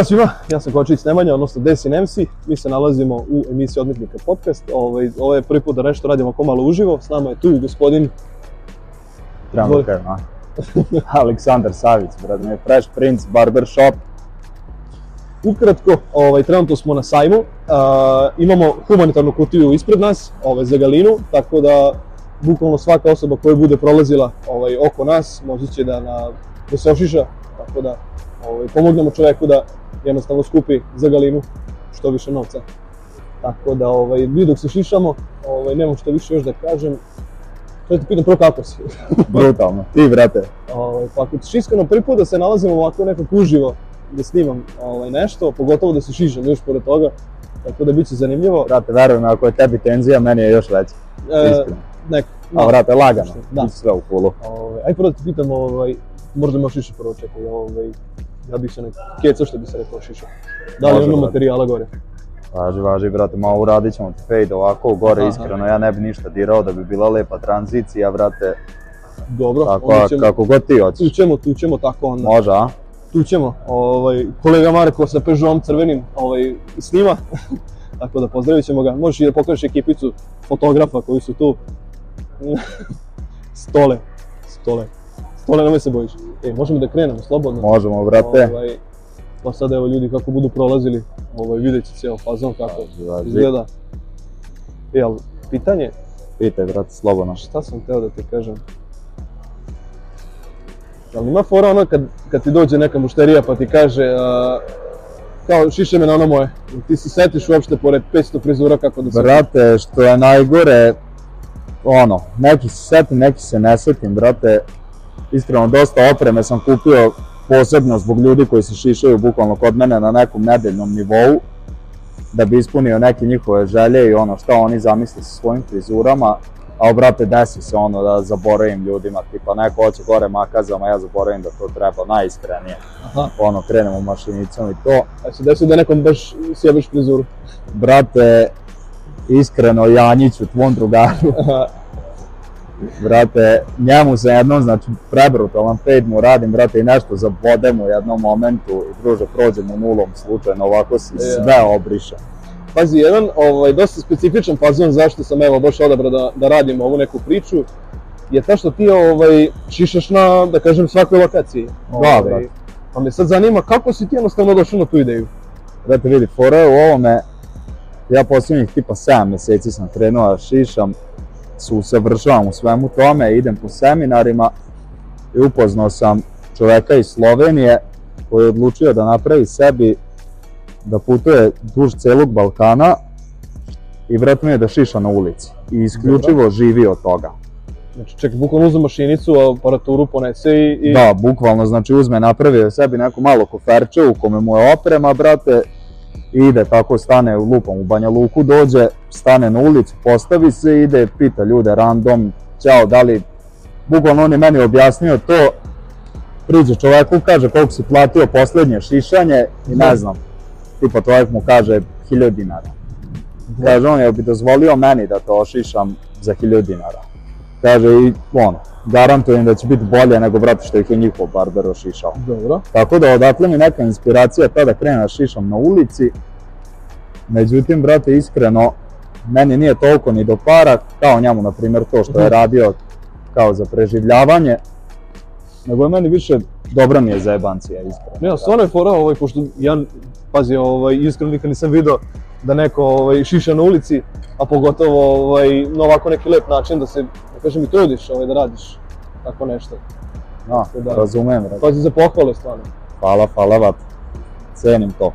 Ćao svima, ja sam Kočić Nemanja, odnosno Desi Nemsi. Mi se nalazimo u emisiji Odmetnika podcast. Ovo, ovaj, ovo je prvi put da nešto radimo ako malo uživo. S nama je tu gospodin... Trebamo kajma. Aleksandar Savić, brad, ne, Fresh Prince, Barbershop. Ukratko, ovaj, trenutno smo na sajmu. Uh, imamo humanitarnu kutiju ispred nas, ovaj, za Galinu, tako da bukvalno svaka osoba koja bude prolazila ovaj, oko nas, moći će da, na, da se ošiša, tako da ovaj, pomognemo čoveku da jednostavno skupi za galinu što više novca. Tako da, ovaj, mi dok se šišamo, ovaj, nemam što više još da kažem, to te pitam prvo kako si. Brutalno, ti brate. Ovaj, pa kod šiskano prvi put da se nalazim ovako nekako uživo, da snimam ovaj, nešto, pogotovo da se šišam još pored toga, tako da biće zanimljivo. Brate, verujem, ako je tebi tenzija, meni je još veća, e, iskreno. no, A, brate, lagano, da. sve u kulu. Ovaj, aj prvo da te pitam, ovaj, možda imaš više prvo čekaj, ovaj, ja bih se nekako kecao što bi se rekao šišao. Da li ono materijala gore? Važi, važi, brate, malo uradit ćemo ti fade ovako gore, Aha. iskreno, ja ne bi ništa dirao da bi bila lepa tranzicija, brate. Dobro, tako, ćemo... Kako god ti hoćeš. Tućemo, tućemo, tako onda. Može, a? Tućemo, ovaj, kolega Marko sa Peugeotom crvenim ovaj, snima, tako da pozdravit ćemo ga. Možeš i da pokažeš ekipicu fotografa koji su tu. stole, stole. Ona nemoj se bojiš. E, možemo da krenemo slobodno. Možemo, brate. Ovaj, pa sad, evo ljudi kako budu prolazili, ovaj, vidjet će cijel fazon kako Daži. izgleda. E, ali pitanje... Pitaj, brate, slobodno. Šta sam teo da ti kažem? Da li ima fora ono kad, kad ti dođe neka mušterija pa ti kaže a, kao šiše me na ono moje. Ti se setiš uopšte pored 500 frizura kako da se... Brate, što je najgore, ono, neki se setim, neki se ne setim, brate, iskreno dosta opreme sam kupio posebno zbog ljudi koji se šišaju bukvalno kod mene na nekom nedeljnom nivou da bi ispunio neke njihove želje i ono šta oni zamisle sa svojim frizurama a obrate desi se ono da zaboravim ljudima tipa neko hoće gore makazama ja zaboravim da to treba najiskrenije Aha. ono krenemo mašinicom i to a se desi da nekom baš sjebiš frizuru brate iskreno Janjiću tvom drugaru Brate, njemu se jednom, znači, prebrutalno pet mu radim, brate, i nešto zabodem u jednom momentu i druže, prođemo nulom slučajno, ovako si yeah. sve obrišan. Pazi, jedan ovaj, dosta specifičan fazon zašto sam evo baš odabrao da, da radim ovu neku priču, je to što ti ovaj, šišaš na, da kažem, svakoj lokaciji. Da, ovaj, da, brate. Pa me sad zanima kako si ti jednostavno došao na tu ideju? Brate, vidi, fora je u ovome, ja poslednjih tipa 7 meseci sam krenuo da šišam, se usavršavam u svemu tome, idem po seminarima i upoznao sam čoveka iz Slovenije koji je odlučio da napravi sebi da putuje duž celog Balkana i vratno je da šiša na ulici i isključivo Dobro. živi od toga. Znači, ček, bukvalno uzme mašinicu, aparaturu ponese i, i... Da, bukvalno, znači uzme, napravio sebi neko malo koferče u kome mu je oprema, brate, ide tako stane u lupom u Banja Luku, dođe, stane na ulicu, postavi se, ide, pita ljude random, ćao, da li, bukvalno on je meni objasnio to, priđe čoveku, kaže koliko si platio poslednje šišanje i ne da. znam, tipa čovek mu kaže 1000 dinara. Da. Kaže on, je bi dozvolio meni da to ošišam za 1000 dinara? Kaže, i ono, garantujem da će biti bolje nego, brate, što ih je njihov barber ošišao. Dobro. Tako da odatle mi neka inspiracija ta da krenem šišom na ulici. Međutim, brate, iskreno, meni nije toliko ni do para, kao njemu, na primjer, to što je mhm. radio kao za preživljavanje, nego je meni više dobra mi je za zajebancija, iskreno. Ne, stvarno je fora, ovaj, pošto ja, pazi, ovaj, iskreno nikad nisam video da neko ovaj, šiša na ulici, a pogotovo ovaj, na ovako neki lep način da se Pa kažem i trudiš ovaj, da radiš tako nešto. No, da, da, razumem. razumem. Pazi za pohvale, stvarno. Hvala, hvala vat. Cenim to.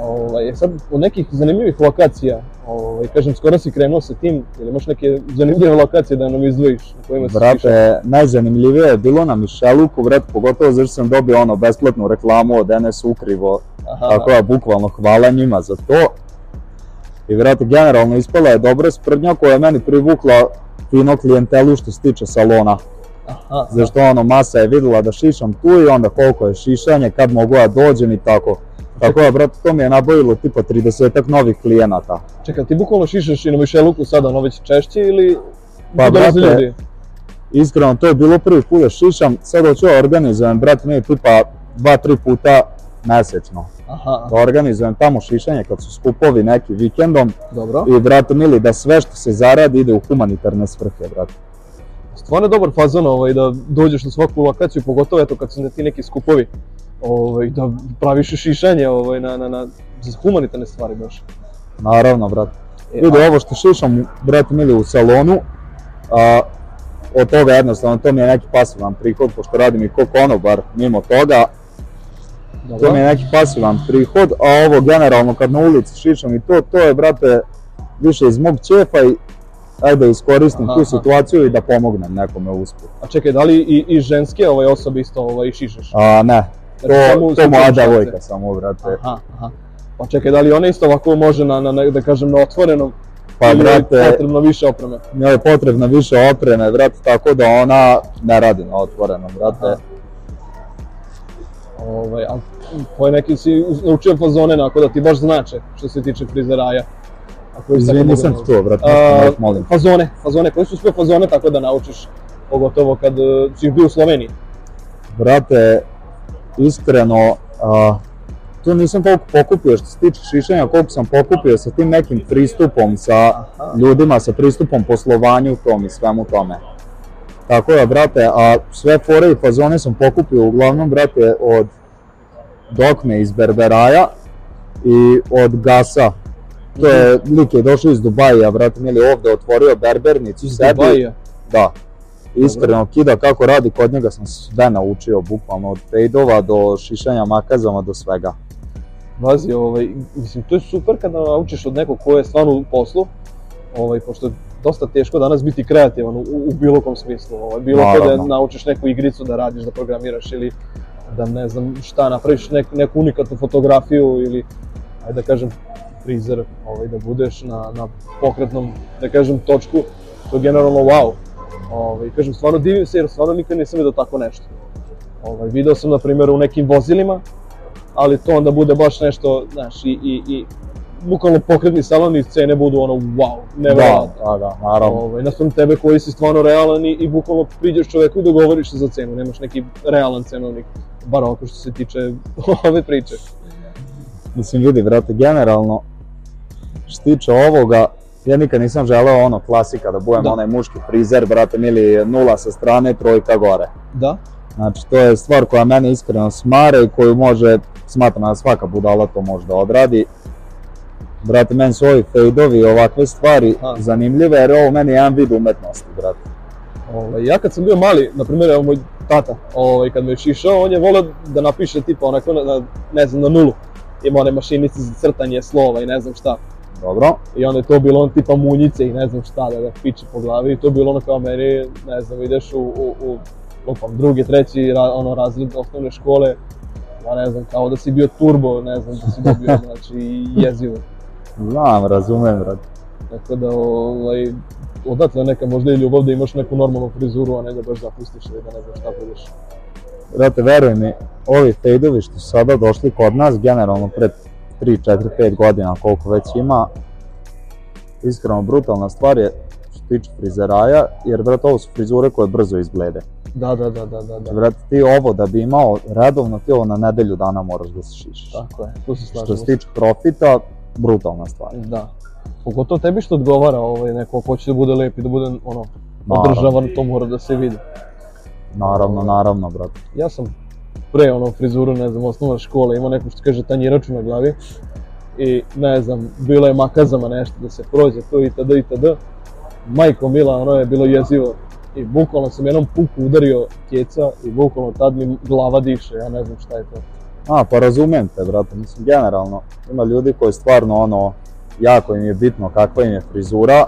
Ovaj, sad, od nekih zanimljivih lokacija, ovaj, kažem, skoro si krenuo sa tim, ili imaš neke zanimljive lokacije da nam izdvojiš? Na kojima Brate, se najzanimljivije je bilo na Mišeluku, vrat, pogotovo zato što sam dobio ono besplatnu reklamu od NS Ukrivo, Aha. tako ja bukvalno hvala njima za to. I vrat, generalno ispala je dobra sprdnja koja je meni privukla ino klijentelu što se tiče salona. Aha, Zašto ono, masa je videla da šišam tu i onda koliko je šišanje, kad mogu ja dođem i tako. Tako je, brate, to mi je nabavilo tipa 30 novih klijenata. Čekaj, ti bukvalno šišaš i na Mišeluku sada, ono već češće ili... Pa, brate, ljudi? iskreno, to je bilo prvi put da šišam, sada ću da organizujem, brate, mi tipa 2-3 puta mesečno. Aha. da organizujem tamo šišanje kad su skupovi neki vikendom. Dobro. I brate mili da sve što se zaradi ide u humanitarne svrhe, brate. Stvarno je dobar fazon ovaj, da dođeš na svaku lokaciju, pogotovo eto kad su ti neki skupovi, ovaj, da praviš šišanje ovaj, na, na, na, za humanitarne stvari baš. Naravno, brate. E, Vidi, a... ovo što šišam, brate mili, u salonu, a, od toga jednostavno, to mi je neki pasivan prihod, pošto radim i kokonobar mimo toga, Dobar. To mi je neki pasivan prihod, a ovo generalno kad na ulici šišam i to, to je brate više iz mog čefa i ajde da iskoristim aha, tu situaciju i da pomognem nekome usput. A čekaj, da li i, i ženske ove osobe isto ovaj, šišeš? A, ne, to, samo, to mlada vojka samo, brate. Aha, aha. Pa čekaj, da li ona isto ovako može na, na, na da kažem, na otvorenom? Pa, ili brate, je potrebno više opreme? Njoj je potrebno više opreme, brate, tako da ona ne radi na otvorenom, brate. Aha Ovaj, ali koje neki si naučio fazone onako da ti baš znače što se tiče frizeraja. Ako Izvini, nisam to, brat, a, molim. Fazone, fazone, koje su sve fazone tako da naučiš, pogotovo kad uh, si bio u Sloveniji? Brate, iskreno, a, tu nisam toliko pokupio što se tiče šišanja, koliko sam pokupio sa tim nekim pristupom, sa ljudima, sa pristupom poslovanju tom i svemu tome. Tako da, brate, a sve fore i fazone sam pokupio uglavnom, brate, od Dokme iz Berberaja i od Gasa. To je, mhm. lik je došao iz Dubaja, brate, mi je ovde otvorio berbernicu iz sebi. Dubaja? Da. Iskreno, Dobre. kida kako radi, kod njega sam sve naučio, bukvalno, od fejdova do šišanja makazama, do svega. Vazi, ovaj, mislim, to je super kada naučiš od nekog ko je stvarno u poslu, ovaj, pošto dosta teško danas biti kreativan u, u bilo kom smislu. Ovaj, bilo ko da naučiš neku igricu da radiš, da programiraš ili da ne znam šta, napraviš nek, neku unikatnu fotografiju ili, ajde da kažem, frizer ovaj, da budeš na, na pokretnom, da kažem, točku, to je generalno wow. Ovaj, kažem, stvarno divim se jer stvarno nikad nisam vidio tako nešto. Ovaj, video sam, na primjer, u nekim vozilima, ali to onda bude baš nešto, znaš, i, i, i bukvalno pokretni salon i cene budu ono wow, nevjerojatno. Da, da, da, naravno. Ovaj, na nastavno tebe koji si stvarno realan i, i bukvalno priđeš čoveku i dogovoriš se za cenu, nemaš neki realan cenovnik, bar oko što se tiče ove priče. Mislim, ljudi, brate, generalno, što tiče ovoga, ja nikad nisam želeo ono klasika da budem da. onaj muški frizer, brate, ili nula sa strane, trojka gore. Da. Znači, to je stvar koja mene iskreno smara i koju može, smatram da svaka budala to može da odradi brate, meni su ovi fade i ovakve stvari A. zanimljive, jer ovo meni je jedan vid umetnosti, brate. Ove, ovaj, ja kad sam bio mali, na primjer, evo moj tata, ovaj, kad me još išao, on je volio da napiše tipa onako, na, na, ne znam, na nulu. Ima one mašinice za crtanje slova i ne znam šta. Dobro. I onda je to bilo on tipa munjice i ne znam šta da ga piče po glavi i to je bilo ono kao meni, ne znam, ideš u, u, u lupam, drugi, treći ra, ono, razred osnovne škole, ja pa ne znam, kao da si bio turbo, ne znam, da si dobio, znači, jezivo. Znam, razumem, brate. Tako da, ovaj, odatle neka možda i ljubav da imaš neku normalnu frizuru, a ne da baš zapustiš ili da ne znaš šta budeš. Brate, veruj mi, ovi fejdovi što su sada došli kod nas, generalno pred 3, 4, 5 godina, koliko već ima, iskreno brutalna stvar je što tiče frizeraja, jer brate, ovo su frizure koje brzo izblede. Da, da, da, da, da. da. Brate, ti ovo da bi imao redovno, ti ovo na nedelju dana moraš da se šišiš. Tako je, tu se slažemo. Što se tiče profita, brutalna stvar. Da. Pogotovo tebi što odgovara ovaj, neko, ako hoće da bude lep i da bude ono, održavan, to mora da se vidi. Naravno, naravno, brate. Ja sam pre ono frizuru, ne znam, osnovna škola, imao neku što kaže tanjiraču na glavi i ne znam, bilo je makazama nešto da se prođe to i tada i tada. Majko Mila, ono je bilo jezivo i bukvalno sam jednom puku udario keca i bukvalno tad mi glava diše, ja ne znam šta je to. A, pa razumem te, brate, mislim, generalno, ima ljudi koji stvarno, ono, jako im je bitno kakva im je frizura,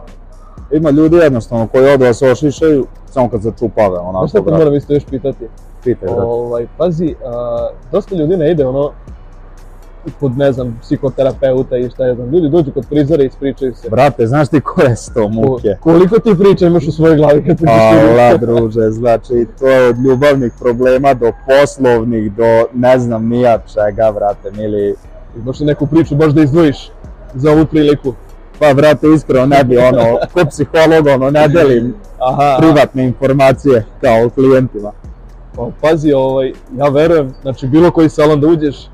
ima ljudi jednostavno koji od vas ošišaju samo kad se čupave, onako, brate. Znaš što moram isto još pitati? Pitaj, brate. Ovaj, pazi, a, dosta ljudi ne ide, ono, kod, ne znam, psihoterapeuta i šta je znam, ljudi dođu kod prizora i ispričaju se. Brate, znaš ti koje su to muke? Ko, koliko ti priča imaš u svojoj glavi kad pričaš Allah, druže, znači, to je od ljubavnih problema do poslovnih, do ne znam nija čega, brate, mili. Imaš li neku priču, možda izdvojiš za ovu priliku? Pa, brate, iskreno, ne bi, ono, ko psiholog, ono, ne delim Aha. privatne informacije kao klijentima. Pa, pazi, ovaj, ja verujem, znači, bilo koji salon da uđeš,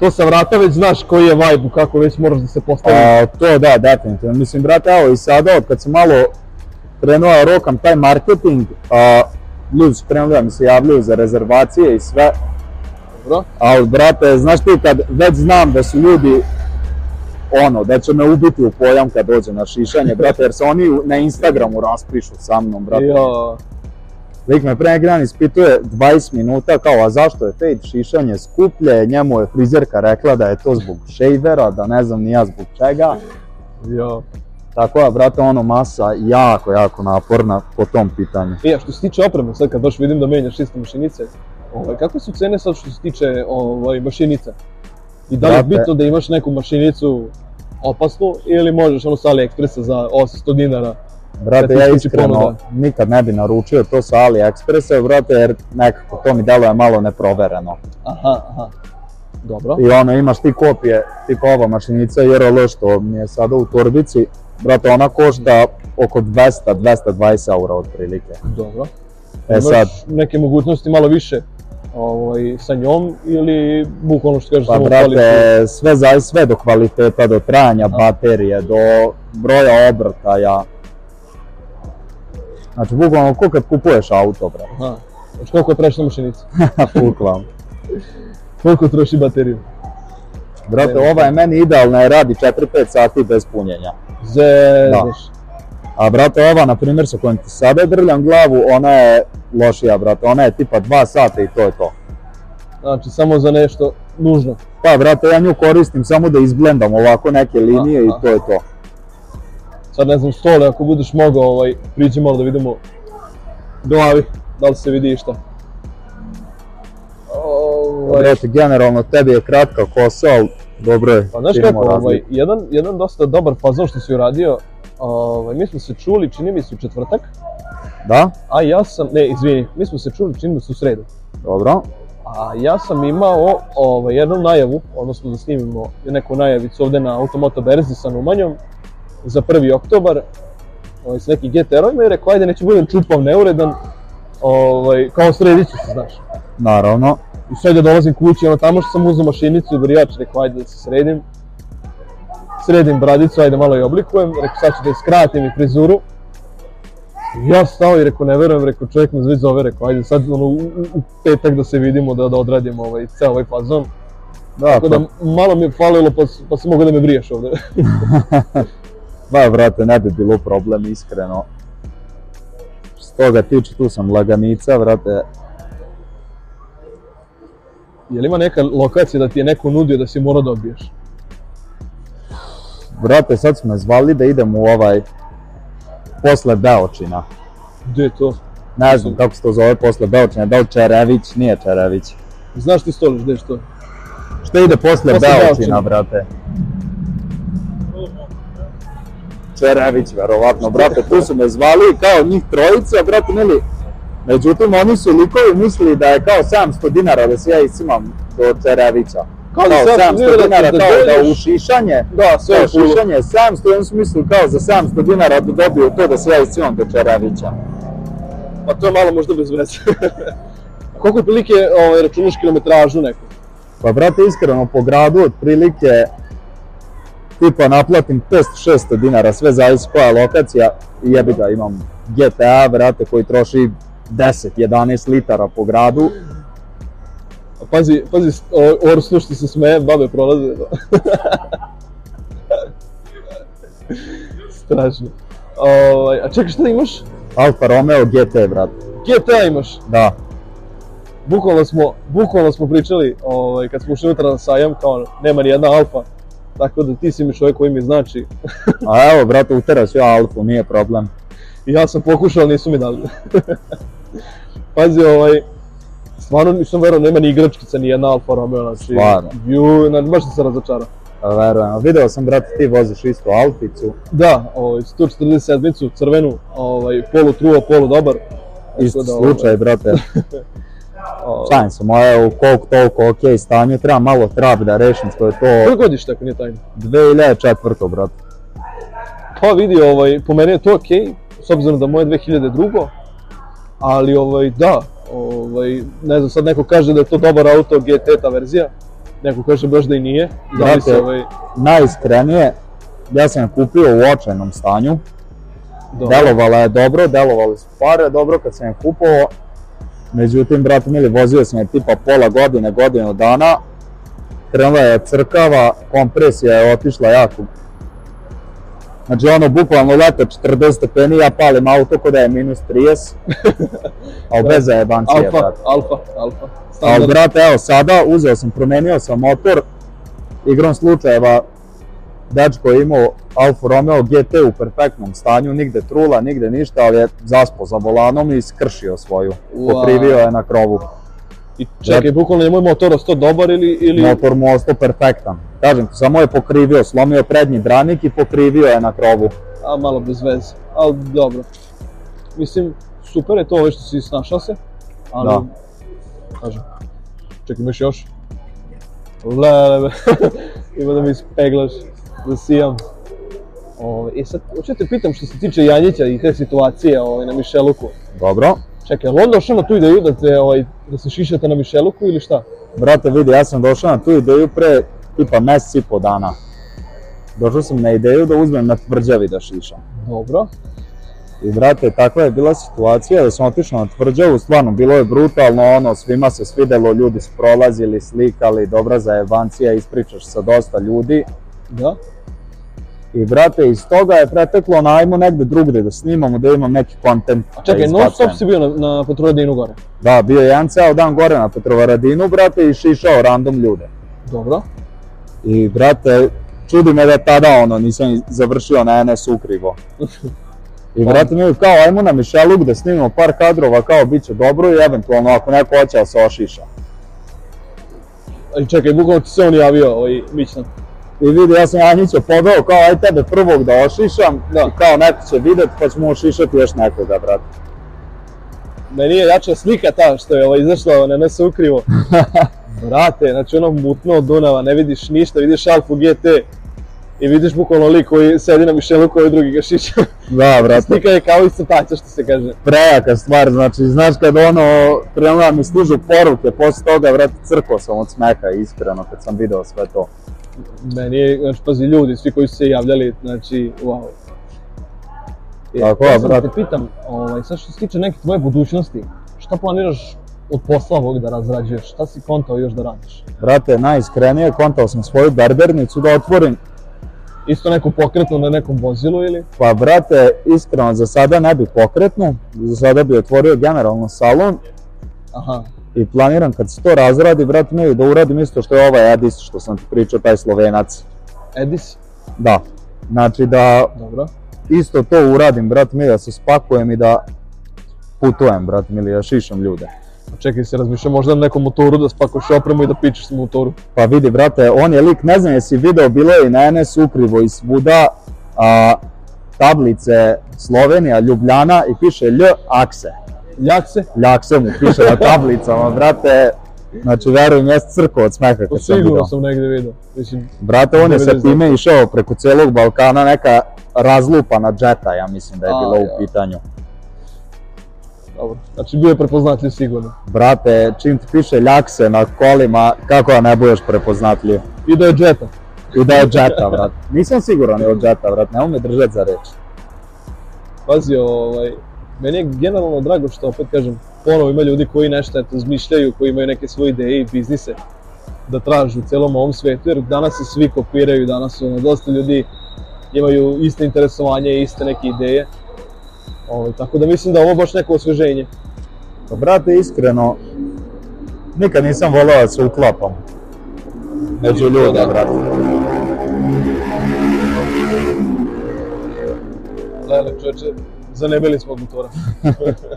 to sa vrata već znaš koji je vibe, kako već moraš da se postaviš. A, to da, definitivno. Mislim, brate, evo i sada, od kad sam malo krenuo rokam taj marketing, a, ljudi su krenuli da mi se javljaju za rezervacije i sve. Dobro. A, brate, znaš ti, kad već znam da su ljudi ono, da će me ubiti u pojam kad dođe na šišanje, brate, jer se oni na Instagramu raspišu sa mnom, brate. Jo. Lik me pre neki dan ispituje 20 minuta kao a zašto je fade šišanje skuplje, njemu je frizerka rekla da je to zbog shadera, da ne znam ni ja zbog čega. Jo. Tako da, brate, ono, masa jako, jako naporna po tom pitanju. E, a što se tiče opreme, sad kad baš vidim da menjaš isto mašinice, ovaj, kakve su cene sad što se tiče ovaj, mašinica? I da li je bitno da imaš neku mašinicu opasnu ili možeš ono sa AliExpressa za 800 dinara Brate, ja iskreno ponuda. nikad ne bi naručio to sa AliExpressa, brate, jer nekako to mi deluje malo neprovereno. Aha, aha. Dobro. I ono, imaš ti kopije, tipa ova mašinica JRL što mi je sada u torbici, brate, ona košta oko 200-220 eura otprilike. Dobro. E sad... neke mogućnosti malo više ovaj, sa njom ili bukvalno što kažeš pa, samo brate, kvalitet? sve, za, sve do kvaliteta, do trajanja A. Da. baterije, do broja obrtaja, Znači, bukvalno ko kad kupuješ auto, brate. Aha. Znači, koliko treš na mašinicu? Bukvalno. koliko troši bateriju? Brate, ova je meni idealna, je radi 4-5 sati bez punjenja. Zezaš. Da. A brate, ova, na primjer, sa kojom ti sada drljam glavu, ona je lošija, brate. Ona je tipa 2 sata i to je to. Znači, samo za nešto nužno. Pa, brate, ja nju koristim samo da izblendam ovako neke linije aha, aha. i to je to sad ne znam, stole, ako budeš mogao, ovaj, priđi malo da vidimo glavi, da li se vidi išta. Ovaj... Brate, generalno, tebi je kratka kosa, ali dobro je. Pa znaš kako, ovaj, jedan, jedan dosta dobar fazon što si uradio, ovaj, mi smo se čuli, čini mi se, u četvrtak. Da? A ja sam, ne, izvini, mi smo se čuli, čini mi se, u sredu. Dobro. A ja sam imao ovaj, jednu najavu, odnosno da snimimo neku najavicu ovde na Automoto Berzi sa Numanjom, za 1. oktobar ovaj, s nekim GTR-ovima i rekao, ajde, neću budem čupav, neuredan, ovaj, kao sredit se, znaš. Naravno. I sad ja dolazim kući, ono, tamo što sam uzao mašinicu i brijač, rekao, ajde da se sredim. Sredim bradicu, ajde malo je oblikujem, rekao, sad ću da skratim i frizuru. I ja stao i rekao, ne verujem, rekao, čovjek me zvi zove, rekao, ajde sad, ono, u, u petak da se vidimo, da, da odradimo ovaj, ceo ovaj fazon. Da, Tako da, pa- malo mi je falilo, pa, pa se mogu da me briješ ovde. Ba, vrate, ne bi bilo problem, iskreno. S toga tiče, tu sam laganica, vrate. Je li ima neka lokacija da ti je neko nudio da si morao da odbiješ? Vrate, sad su me zvali da idem u ovaj... Posle Beočina. Gde je to? Ne znam kako se to zove posle Beočina, da li Čerević, nije Čerević. Znaš ti stoliš, gde je što? Šta ide posle, posle Beočina, brate? Čerević, verovatno, brate, tu su me zvali kao njih trojica, brate, mili. Međutim, oni su likovi mislili da je kao 700 dinara da se ja isimam do Čerevića. Kao, kao 700 dinara, da kao da ušišanje, da, sve kao ušišanje 700, oni su mislili kao za 700 dinara da dobiju to da se ja isimam do Čerevića. Pa to je malo možda bez veze. Koliko prilike ovaj, računaš kilometražu neku? Pa brate, iskreno, po gradu otprilike tipa naplatim 500-600 dinara, sve zavisi koja lokacija, i jebi ga, imam GTA, vrate, koji troši 10-11 litara po gradu. Pazi, pazi, Orsu što se smeje, babe prolaze. Strašno. O, ovaj, a čekaj, šta imaš? Alfa Romeo GT, brate. GT imaš? Da. Bukvalno smo, bukvalno smo pričali, ovaj, kad smo ušli utra na sajam, kao nema ni jedna Alfa Tako da ti si mi čovjek koji mi znači. A evo, brate, uteraš ja alfu, nije problem. ja sam pokušao, ali nisu mi dali. Pazi, ovaj, stvarno nisam verovao, nema ni igračkica, ni jedna Alfa Romeo, znači, stvarno. ju, znači, baš se razočarao. Pa verujem, video sam, brate, ti voziš isto Alficu. Da, ovaj, 147-icu, crvenu, ovaj, polu truo, polu dobar. Isto da, slučaj, ovaj. brate. Šalim ovaj. se, moje u koliko toliko ok stanje, treba malo trap da rešim što je to... Koji godište tako nije tajno? 2004. brate. Pa vidi, ovaj, po mene je to okej, s obzirom da moje 2002. Ali ovaj, da, ovaj, ne znam, sad neko kaže da je to dobar auto GT e ta verzija, neko kaže baš da i nije. Da brate, da se, ovaj... najiskrenije, ja sam je kupio u očajnom stanju, dobro. Delovala je dobro, delovali su pare dobro kad sam je kupovao, Međutim, brate mili, vozio sam je tipa pola godine, godinu dana, krenula je crkava, kompresija je otišla jako. Znači ono, bukvalno lete 40 stepeni, ja palim auto kod da je minus 30, a obveza da. je bancija, alfa, brate. Alfa, alfa, alfa. Al brate, evo sada, uzeo sam, promenio sam motor, igrom slučajeva, dečko je imao Alfa Romeo GT u perfektnom stanju, nigde trula, nigde ništa, ali je zaspao za volanom i skršio svoju. Wow. Pokrivio je na krovu. I čekaj, bukvalno je moj motor ostao dobar ili... ili... Motor mu ostao perfektan. Kažem, samo je pokrivio, slomio prednji branik i pokrivio je na krovu. A malo bez veze, ali dobro. Mislim, super je to ove što si snašao se, ali... Da. Kažem, čekaj, imaš još? Lelebe, ima da mi ispeglaš. Da sijam. Ove, ovaj, I sad, hoću da te pitam što se tiče Janjića i te situacije ove, ovaj, na Mišeluku. Dobro. Čekaj, ali on došao na tu ideju da, te, ovaj, da se šišete na Mišeluku ili šta? Brate, vidi, ja sam došao na tu ideju pre tipa mesec i po dana. Došao sam na ideju da uzmem na tvrđavi da šišam. Dobro. I brate, takva je bila situacija da sam otišao na tvrđavu, stvarno bilo je brutalno, ono, svima se svidelo, ljudi su prolazili, slikali, dobra za evancija, ispričaš sa dosta ljudi. Da. I brate, iz toga je preteklo na ajmo negde drugde da snimamo, da imam neki kontent. A čekaj, da non stop si bio na, na Petrovaradinu gore? Da, bio je jedan ceo dan gore na Petrovaradinu, brate, i šišao random ljude. Dobro. I brate, čudi me da tada ono, nisam završio na NS ukrivo. I brate mi kao, ajmo na Mišeluk da snimimo par kadrova, kao bit će dobro i eventualno ako neko hoće da se ošiša. Ali čekaj, bukavno ti se on javio, ovaj, Mićan? I vidi, ja sam Anjića podao kao aj tebe prvog da ošišam, da. kao neko će vidjet pa ćemo ošišati još nekoga, brate. Meni je jača slika ta što je ovo ovaj, izašla, ne ne se ukrivo. brate, znači ono mutno od Dunava, ne vidiš ništa, vidiš Alfu GT, i vidiš bukvalno lik koji sedi na mišelu koji drugi ga šiša. Da, brate. Slika je kao iz crtača što se kaže. Prejaka stvar, znači, znaš kad ono, krenula mi služu poruke, posle toga, brate, crko sam od smeka, iskreno, kad sam video sve to meni je, znači, pazi, ljudi, svi koji su se javljali, znači, wow. E, Tako, a, brat. te pitam, ovaj, sad što se tiče neke tvoje budućnosti, šta planiraš od posla ovog da razrađuješ? Šta si kontao još da radiš? Brate, najiskrenije kontao sam svoju berbernicu da otvorim. Isto neku pokretnu na nekom vozilu ili? Pa brate, iskreno, za sada ne bi pokretnu, za sada bi otvorio generalno salon, Aha. I planiram kad se to razradi, brat, mi da uradim isto što je ovaj Edis, što sam ti pričao, taj slovenac. Edis? Da. Znači da... Dobro. Isto to uradim, brat, mi da se spakujem i da putujem, brat, mi ili da šišam ljude. A čekaj, se razmišljam možda na nekom motoru da spakoš opremu i da pičeš na motoru. Pa vidi, brate, on je lik, ne znam jesi video, bilo je i na NS ukrivo i svuda a, tablice Slovenija, Ljubljana i piše L akse. Ljakse? Ljakse mu piše na tablicama, brate. Znači, verujem, ja crko od smeha kad pa sam vidio. sam negde vidio. Mislim, brate, on je sa time išao preko celog Balkana, neka razlupana džeta, ja mislim da je A, bilo ja. u pitanju. Dobro, znači bio je prepoznatljiv sigurno. Brate, čim ti piše ljakse na kolima, kako da ne budeš prepoznatljiv? I da je džeta. I da je džeta, brate. Nisam siguran da je od džeta, brate, ne ume držati za reč. Pazi, ovaj, meni je generalno drago što, opet kažem, ponovo ima ljudi koji nešto eto, zmišljaju, koji imaju neke svoje ideje i biznise da tražu u celom ovom svetu, jer danas se svi kopiraju, danas su ono, dosta ljudi imaju iste interesovanje i iste neke ideje. Ovo, ovaj, tako da mislim da ovo baš neko osveženje. Pa brate, iskreno, nikad nisam volao da se uklapam. Među ljuda, brate. Lele, čoče, zanebeli svog motora.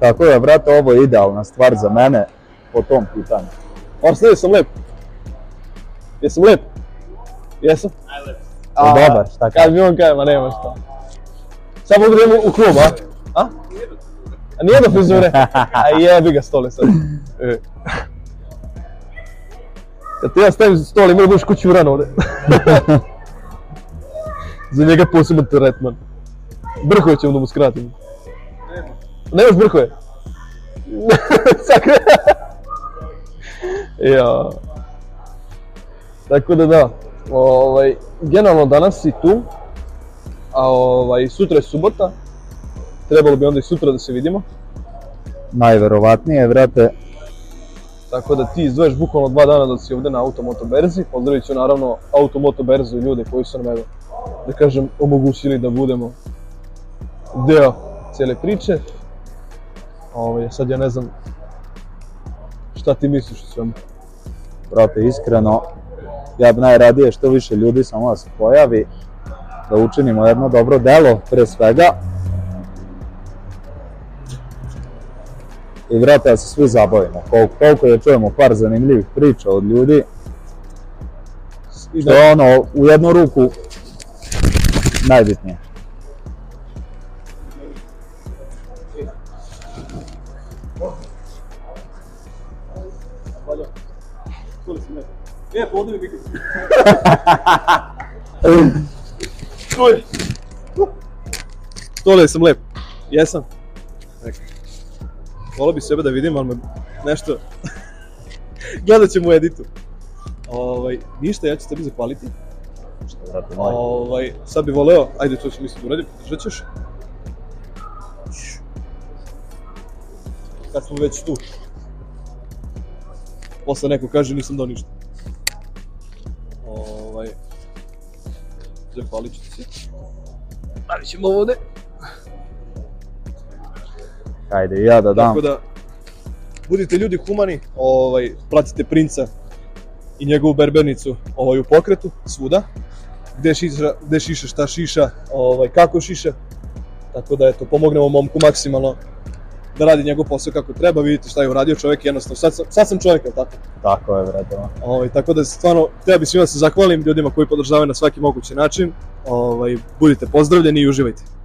Tako je, brate, ovo je idealna stvar za mene po tom pitanju. Arsene, sam lep. Jesam lep? Jesam? Najlep. A, dobar, šta kaže? Kad mi on kaže, ma nema šta. Sad mogu da u klub, a? A? A nije do frizure? A jebi ga stole sad. E. Kad ti ja stavim stole, mora budeš kući u rano ovde. Za njega poseban tretman. Брхове ćemo da mu skratimo. Nema. Nemaš brhove? Sakra. ja. Tako da da, ovaj, generalno danas si tu, a ovaj, sutra je subota, trebalo bi onda i sutra da se vidimo. Najverovatnije, vrate. Tako da ti izdvoješ bukvalno dva dana da si ovde na Automoto Berzi, pozdravit ću naravno Automoto Berzu i ljude koji su nam evo, da kažem, omogućili da budemo deo cijele priče. Ovaj, sad ja ne znam šta ti misliš o svemu. Brate, iskreno, ja bi najradije što više ljudi samo da se pojavi, da učinimo jedno dobro delo, pre svega. I vrata da se svi zabavimo, koliko, koliko da je čujemo par zanimljivih priča od ljudi, što je da- ono, u jednu ruku najbitnije. E, podeli mi Tuj. Tole, sam lep. Jesam. Neka. Volao bi sebe da vidim, ali me nešto... Gledat ćemo u editu. Ovaj, ništa, ja ću tebi zapaliti. Ništa, vrati, moj. Ovaj, sad bi voleo, ajde to ću mislim da uradim, podržat ćeš. Kad smo već tu. Posle neko kaže nisam dao ništa. zapalit ću se. Ali ćemo ovde. Ajde, ja da dam. Tako da, budite ljudi humani, ovaj, pratite princa i njegovu berbernicu ovaj, u pokretu, svuda. Gde šiša, gde šiša, šta šiša, ovaj, kako šiša. Tako da, eto, pomognemo momku maksimalno da radi njegov posao kako treba, vidite šta je uradio čovjek jednostavno, sad, sad sam čovjek, je tako? Tako je, bre, da. Ovaj, tako da stvarno, treba bi svima da se zahvalim ljudima koji podržavaju na svaki mogući način, ovaj, budite pozdravljeni i uživajte.